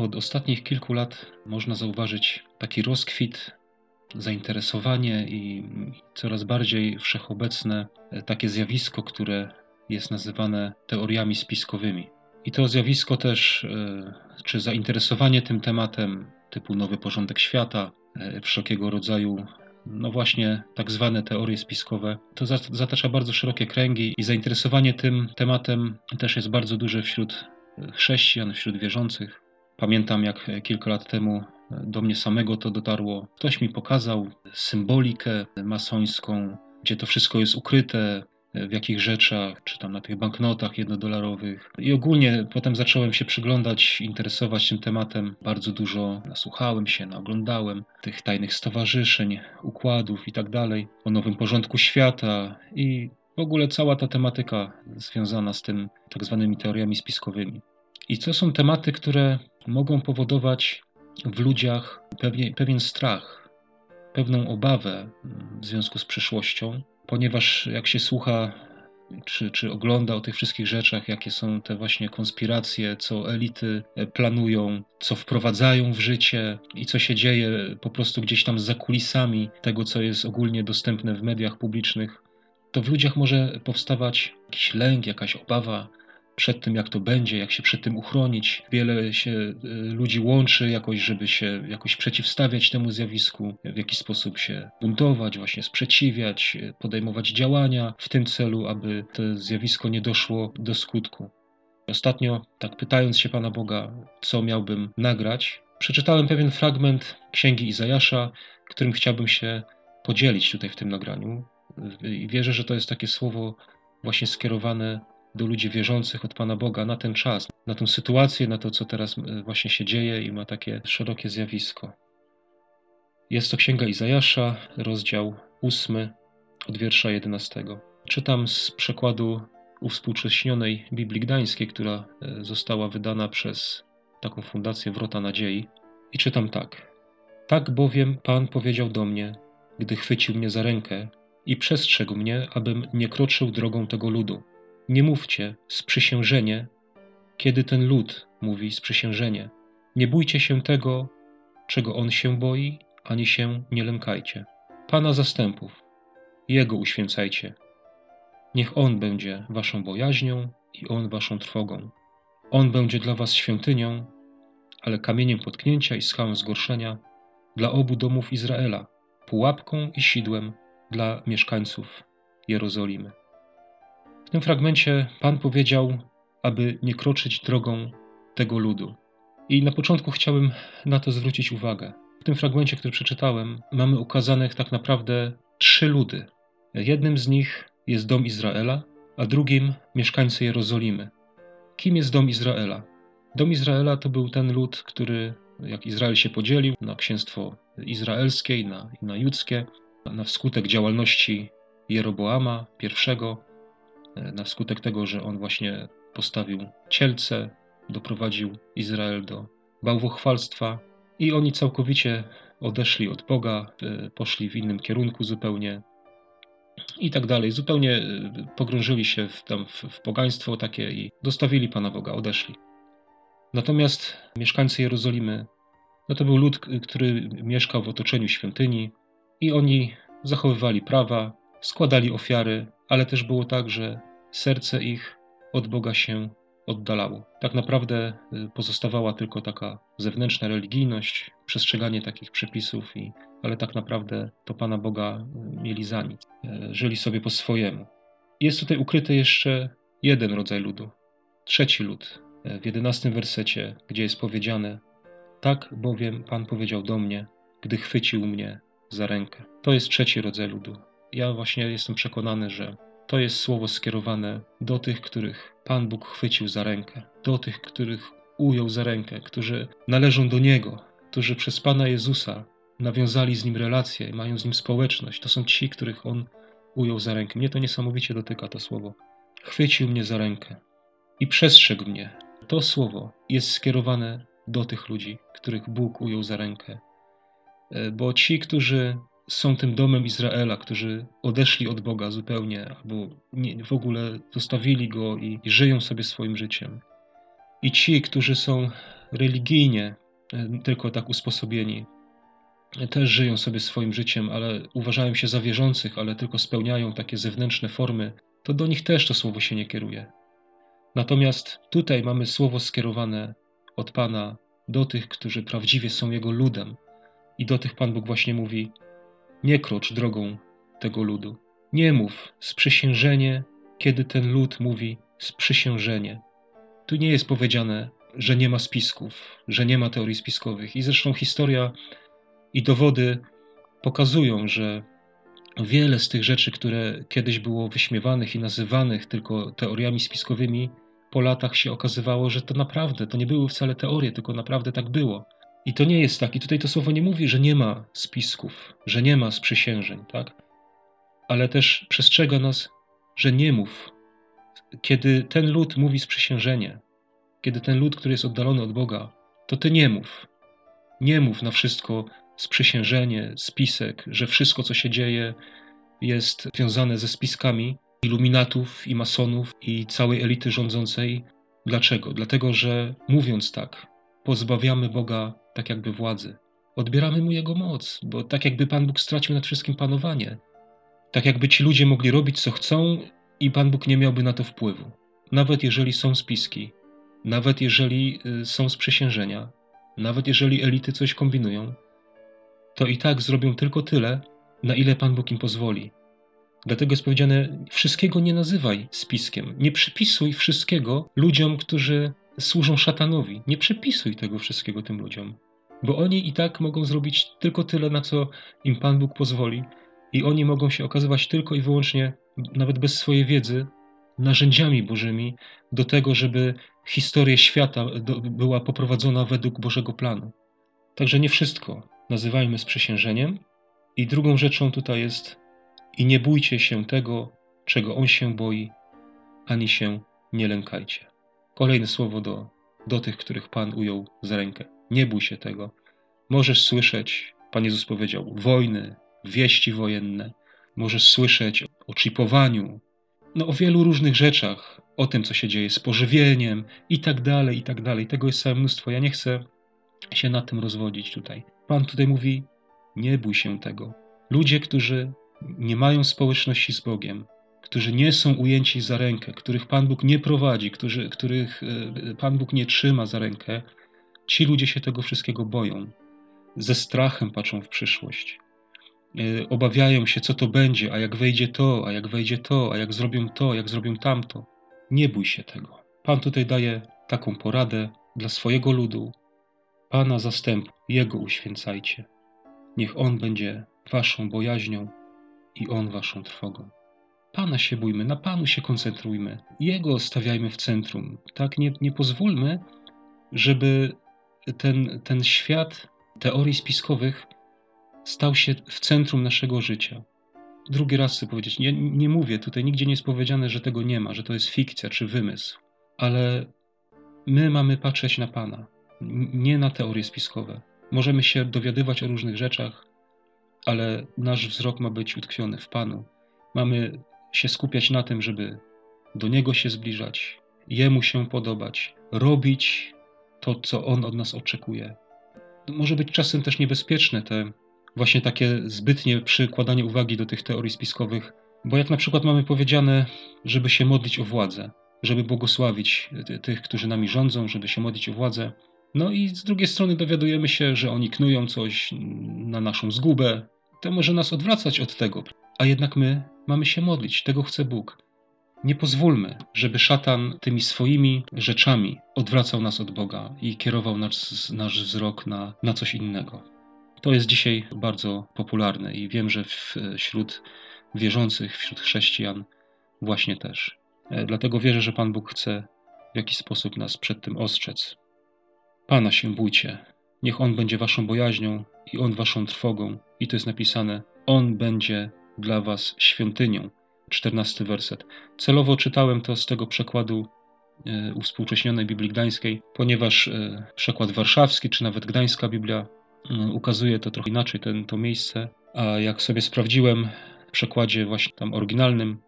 Od ostatnich kilku lat można zauważyć taki rozkwit, zainteresowanie i coraz bardziej wszechobecne takie zjawisko, które jest nazywane teoriami spiskowymi. I to zjawisko też, e, czy zainteresowanie tym tematem, typu nowy porządek świata, e, wszelkiego rodzaju, no właśnie tak zwane teorie spiskowe, to zatacza bardzo szerokie kręgi i zainteresowanie tym tematem też jest bardzo duże wśród chrześcijan, wśród wierzących. Pamiętam, jak kilka lat temu do mnie samego to dotarło. Ktoś mi pokazał symbolikę masońską, gdzie to wszystko jest ukryte, w jakich rzeczach, czy tam na tych banknotach jednodolarowych. I ogólnie potem zacząłem się przyglądać, interesować tym tematem. Bardzo dużo nasłuchałem się, naoglądałem tych tajnych stowarzyszeń, układów i tak dalej, o nowym porządku świata i w ogóle cała ta tematyka związana z tym tak zwanymi teoriami spiskowymi. I to są tematy, które mogą powodować w ludziach pewnie, pewien strach, pewną obawę w związku z przyszłością, ponieważ jak się słucha czy, czy ogląda o tych wszystkich rzeczach, jakie są te właśnie konspiracje, co elity planują, co wprowadzają w życie i co się dzieje po prostu gdzieś tam za kulisami tego, co jest ogólnie dostępne w mediach publicznych, to w ludziach może powstawać jakiś lęk, jakaś obawa, przed tym, jak to będzie, jak się przed tym uchronić. Wiele się y, ludzi łączy jakoś, żeby się jakoś przeciwstawiać temu zjawisku, w jakiś sposób się buntować, właśnie sprzeciwiać, y, podejmować działania w tym celu, aby to zjawisko nie doszło do skutku. Ostatnio, tak pytając się Pana Boga, co miałbym nagrać, przeczytałem pewien fragment Księgi Izajasza, którym chciałbym się podzielić tutaj w tym nagraniu. I wierzę, że to jest takie słowo właśnie skierowane do ludzi wierzących od Pana Boga na ten czas, na tę sytuację, na to, co teraz e, właśnie się dzieje i ma takie szerokie zjawisko. Jest to Księga Izajasza, rozdział 8, od wiersza 11. Czytam z przekładu uwspółcześnionej Biblii Gdańskiej, która e, została wydana przez taką fundację Wrota Nadziei. I czytam tak. Tak bowiem Pan powiedział do mnie, gdy chwycił mnie za rękę i przestrzegł mnie, abym nie kroczył drogą tego ludu nie mówcie sprzysiężenie, kiedy ten lud mówi sprzysiężenie. Nie bójcie się tego, czego on się boi, ani się nie lękajcie. Pana zastępów, Jego uświęcajcie. Niech On będzie waszą bojaźnią i On waszą trwogą. On będzie dla was świątynią, ale kamieniem potknięcia i skałą zgorszenia dla obu domów Izraela, pułapką i sidłem dla mieszkańców Jerozolimy. W tym fragmencie Pan powiedział, aby nie kroczyć drogą tego ludu. I na początku chciałbym na to zwrócić uwagę. W tym fragmencie, który przeczytałem, mamy ukazanych tak naprawdę trzy ludy. Jednym z nich jest dom Izraela, a drugim mieszkańcy Jerozolimy. Kim jest dom Izraela? Dom Izraela to był ten lud, który, jak Izrael się podzielił na księstwo izraelskie i na, i na judzkie, na wskutek działalności Jeroboama I, na skutek tego, że on właśnie postawił cielce, doprowadził Izrael do bałwochwalstwa i oni całkowicie odeszli od Boga, e, poszli w innym kierunku zupełnie i tak dalej. Zupełnie e, pogrążyli się w, tam w, w pogaństwo takie i dostawili Pana Boga, odeszli. Natomiast mieszkańcy Jerozolimy, no to był lud, który mieszkał w otoczeniu świątyni i oni zachowywali prawa, składali ofiary, ale też było tak, że serce ich od Boga się oddalało. Tak naprawdę y, pozostawała tylko taka zewnętrzna religijność, przestrzeganie takich przepisów, i, ale tak naprawdę to Pana Boga y, mieli za nic. Y, żyli sobie po swojemu. Jest tutaj ukryty jeszcze jeden rodzaj ludu, trzeci lud. W jedenastym wersecie, gdzie jest powiedziane: Tak bowiem Pan powiedział do mnie, gdy chwycił mnie za rękę. To jest trzeci rodzaj ludu ja właśnie jestem przekonany, że to jest słowo skierowane do tych, których Pan Bóg chwycił za rękę, do tych, których ujął za rękę, którzy należą do Niego, którzy przez Pana Jezusa nawiązali z Nim relacje mają z Nim społeczność. To są ci, których On ujął za rękę. Mnie to niesamowicie dotyka to słowo. Chwycił mnie za rękę i przestrzegł mnie. To słowo jest skierowane do tych ludzi, których Bóg ujął za rękę. E, bo ci, którzy są tym domem Izraela, którzy odeszli od Boga zupełnie, albo nie, w ogóle zostawili go i, i żyją sobie swoim życiem. I ci, którzy są religijnie, tylko tak usposobieni, też żyją sobie swoim życiem, ale uważają się za wierzących, ale tylko spełniają takie zewnętrzne formy, to do nich też to słowo się nie kieruje. Natomiast tutaj mamy słowo skierowane od Pana do tych, którzy prawdziwie są Jego ludem. I do tych Pan Bóg właśnie mówi: Nie krocz drogą tego ludu. Nie mów sprzysiężenie, kiedy ten lud mówi sprzysiężenie. Tu nie jest powiedziane, że nie ma spisków, że nie ma teorii spiskowych. I zresztą historia i dowody pokazują, że wiele z tych rzeczy, które kiedyś było wyśmiewanych i nazywanych tylko teoriami spiskowymi, po latach się okazywało, że to naprawdę, to nie były wcale teorie, tylko naprawdę tak było. I to nie jest tak. I tutaj to słowo nie mówi, że nie ma spisków, że nie ma sprzysiężeń, tak? Ale też przestrzega nas, że nie mów. Kiedy ten lud mówi sprzysiężenie, kiedy ten lud, który jest oddalony od Boga, to ty nie mów. Nie mów na wszystko sprzysiężenie, spisek, że wszystko, co się dzieje, jest związane ze spiskami iluminatów i masonów i całej elity rządzącej. Dlaczego? Dlatego, że mówiąc tak, pozbawiamy Boga tak jakby władzy. Odbieramy mu jego moc, bo tak jakby Pan Bóg stracił nad wszystkim panowanie. Tak jakby ci ludzie mogli robić co chcą i Pan Bóg nie miałby na to wpływu. Nawet jeżeli są spiski, nawet jeżeli y, są sprzysiężenia, nawet jeżeli elity coś kombinują, to i tak zrobią tylko tyle, na ile Pan Bóg im pozwoli. Dlatego jest powiedziane: wszystkiego nie nazywaj spiskiem. Nie przypisuj wszystkiego ludziom, którzy służą szatanowi. Nie przypisuj tego wszystkiego tym ludziom, bo oni i tak mogą zrobić tylko tyle, na co im Pan Bóg pozwoli, i oni mogą się okazywać tylko i wyłącznie, nawet bez swojej wiedzy, narzędziami Bożymi do tego, żeby historia świata była poprowadzona według Bożego planu. Także nie wszystko nazywajmy sprzysiężeniem. I drugą rzeczą tutaj jest i nie bójcie się tego, czego on się boi, ani się nie lękajcie. Kolejne słowo do, do tych, których Pan ujął za rękę. Nie bój się tego. Możesz słyszeć, Pan Jezus powiedział, wojny, wieści wojenne. Możesz słyszeć o chipowaniu, no o wielu różnych rzeczach, o tym, co się dzieje z pożywieniem i tak dalej, i tak dalej. Tego jest całe mnóstwo. Ja nie chcę się nad tym rozwodzić tutaj. Pan tutaj mówi: nie bój się tego. Ludzie, którzy nie mają społeczności z Bogiem, którzy nie są ujęci za rękę, których Pan Bóg nie prowadzi, którzy, których e, Pan Bóg nie trzyma za rękę, ci ludzie się tego wszystkiego boją. Ze strachem patrzą w przyszłość. E, obawiają się, co to będzie, a jak wejdzie to, a jak wejdzie to, a jak zrobią to, jak zrobią tamto. Nie bój się tego. Pan tutaj daje taką poradę dla swojego ludu. Pana zastępu, Jego uświęcajcie. Niech On będzie waszą bojaźnią, i On waszą trwogą. Pana się bójmy, na Panu się koncentrujmy, Jego stawiajmy w centrum. Tak, nie, nie pozwólmy, żeby ten, ten świat teorii spiskowych stał się w centrum naszego życia. Drugi raz chcę powiedzieć, nie, nie mówię, tutaj nigdzie nie jest powiedziane, że tego nie ma, że to jest fikcja czy wymysł, ale my mamy patrzeć na Pana, nie na teorie spiskowe. Możemy się dowiadywać o różnych rzeczach, ale nasz wzrok ma być utkwiony w Panu. Mamy się skupiać na tym, żeby do Niego się zbliżać, Jemu się podobać, robić to, co On od nas oczekuje. Może być czasem też niebezpieczne te właśnie takie zbytnie przykładanie uwagi do tych teorii spiskowych, bo jak na przykład mamy powiedziane, żeby się modlić o władzę, żeby błogosławić tych, którzy nami rządzą, żeby się modlić o władzę, no i z drugiej strony dowiadujemy się, że oni knują coś na naszą zgubę. To może nas odwracać od tego. A jednak my mamy się modlić, tego chce Bóg. Nie pozwólmy, żeby szatan tymi swoimi rzeczami odwracał nas od Boga i kierował nasz, nasz wzrok na, na coś innego. To jest dzisiaj bardzo popularne i wiem, że wśród wierzących, wśród chrześcijan właśnie też. E, dlatego wierzę, że Pan Bóg chce w jakiś sposób nas przed tym ostrzec. Pana się bójcie. Niech On będzie waszą bojaźnią i On waszą trwogą. I to jest napisane: On będzie dla was świątynią. Czternasty werset. Celowo czytałem to z tego przekładu e, uwspółcześnionej Biblii Gdańskiej, ponieważ e, przekład warszawski, czy nawet Gdańska Biblia e, ukazuje to trochę inaczej, ten, to miejsce. A jak sobie sprawdziłem w przekładzie właśnie tam oryginalnym,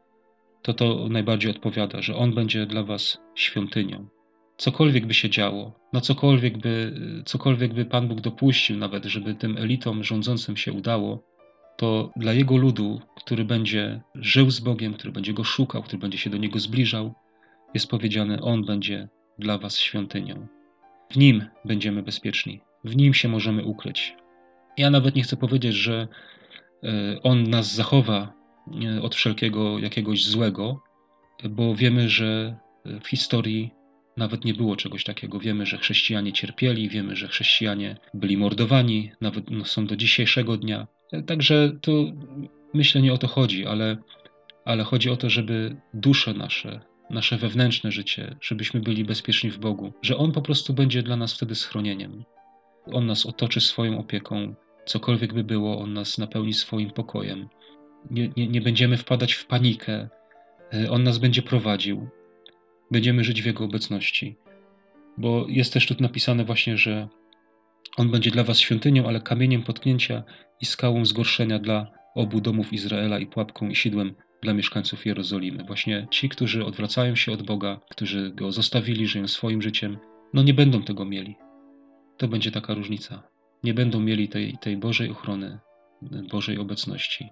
to to najbardziej odpowiada, że On będzie dla was świątynią. cokolwiek by się działo, no cokolwiek by, cokolwiek by Pan Bóg dopuścił, nawet żeby tym elitom rządzącym się udało, to dla Jego ludu, który będzie żył z Bogiem, który będzie Go szukał, który będzie się do Niego zbliżał, jest powiedziane, On będzie dla Was świątynią. W Nim będziemy bezpieczni, w Nim się możemy ukryć. Ja nawet nie chcę powiedzieć, że e, On nas zachowa e, od wszelkiego jakiegoś złego, bo wiemy, że w historii nawet nie było czegoś takiego. Wiemy, że chrześcijanie cierpieli, wiemy, że chrześcijanie byli mordowani, nawet no, są do dzisiejszego dnia. Także to myślę nie o to chodzi, ale, ale chodzi o to, żeby dusze nasze, nasze wewnętrzne życie, żebyśmy byli bezpieczni w Bogu, że On po prostu będzie dla nas wtedy schronieniem. On nas otoczy swoją opieką, cokolwiek by było, On nas napełni swoim pokojem. Nie, nie, nie będziemy wpadać w panikę, On nas będzie prowadził, będziemy żyć w Jego obecności. Bo jest też tu napisane właśnie, że On będzie dla was świątynią, ale kamieniem potknięcia i skałą zgorszenia dla obu domów Izraela i pułapką i sidłem dla mieszkańców Jerozolimy. Właśnie ci, którzy odwracają się od Boga, którzy Go zostawili, żyją swoim życiem, no nie będą tego mieli. To będzie taka różnica. Nie będą mieli tej, tej Bożej ochrony, Bożej obecności.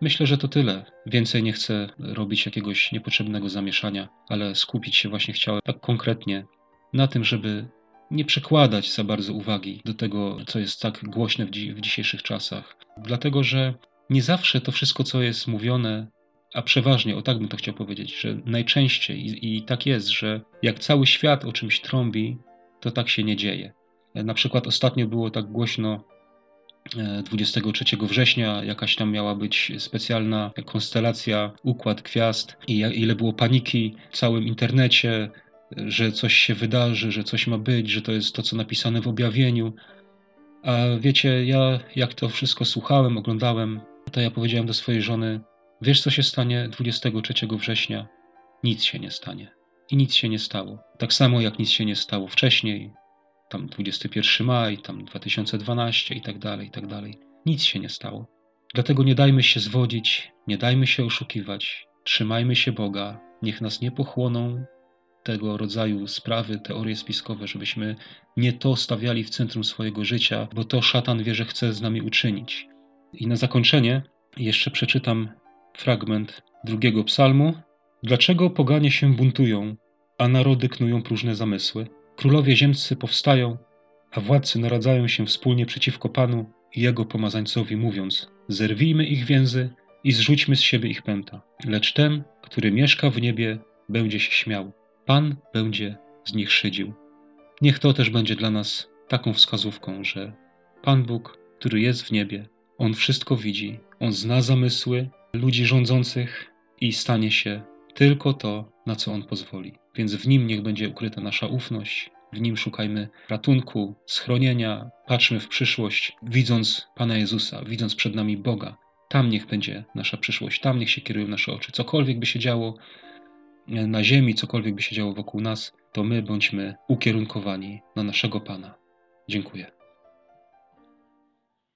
Myślę, że to tyle. Więcej nie chcę robić jakiegoś niepotrzebnego zamieszania, ale skupić się właśnie chciałem tak konkretnie na tym, żeby nie przekładać za bardzo uwagi do tego, co jest tak głośne w, dzi w dzisiejszych czasach. Dlatego, że nie zawsze to wszystko, co jest mówione, a przeważnie, o tak bym to chciał powiedzieć, że najczęściej i, i tak jest, że jak cały świat o czymś trąbi, to tak się nie dzieje. Na przykład ostatnio było tak głośno 23 e, września jakaś tam miała być specjalna konstelacja, układ gwiazd i ile było paniki w całym internecie, że coś się wydarzy, że coś ma być, że to jest to, co napisane w objawieniu. A wiecie, ja jak to wszystko słuchałem, oglądałem, to ja powiedziałem do swojej żony: Wiesz, co się stanie 23 września? Nic się nie stanie. I nic się nie stało. Tak samo jak nic się nie stało wcześniej, tam 21 maj, tam 2012 i tak dalej, i tak dalej. Nic się nie stało. Dlatego nie dajmy się zwodzić, nie dajmy się oszukiwać, trzymajmy się Boga, niech nas nie pochłoną tego rodzaju sprawy, teorie spiskowe, żebyśmy nie to stawiali w centrum swojego życia, bo to szatan wie, że chce z nami uczynić. I na zakończenie jeszcze przeczytam fragment drugiego psalmu. Dlaczego poganie się buntują, a narody knują próżne zamysły? Królowie ziemscy powstają, a władcy naradzają się wspólnie przeciwko Panu i Jego pomazańcowi, mówiąc: Zerwijmy ich więzy i zrzućmy z siebie ich pęta. Lecz ten, który mieszka w niebie, będzie się śmiał. Pan będzie z nich szydził. Niech to też będzie dla nas taką wskazówką, że Pan Bóg, który jest w niebie, On wszystko widzi, On zna zamysły ludzi rządzących i stanie się tylko to, na co On pozwoli. Więc w Nim niech będzie ukryta nasza ufność, w Nim szukajmy ratunku, schronienia, patrzmy w przyszłość, widząc Pana Jezusa, widząc przed nami Boga. Tam niech będzie nasza przyszłość, tam niech się kierują nasze oczy. Cokolwiek by się działo na ziemi, cokolwiek by się działo wokół nas, to my bądźmy ukierunkowani na naszego Pana. Dziękuję.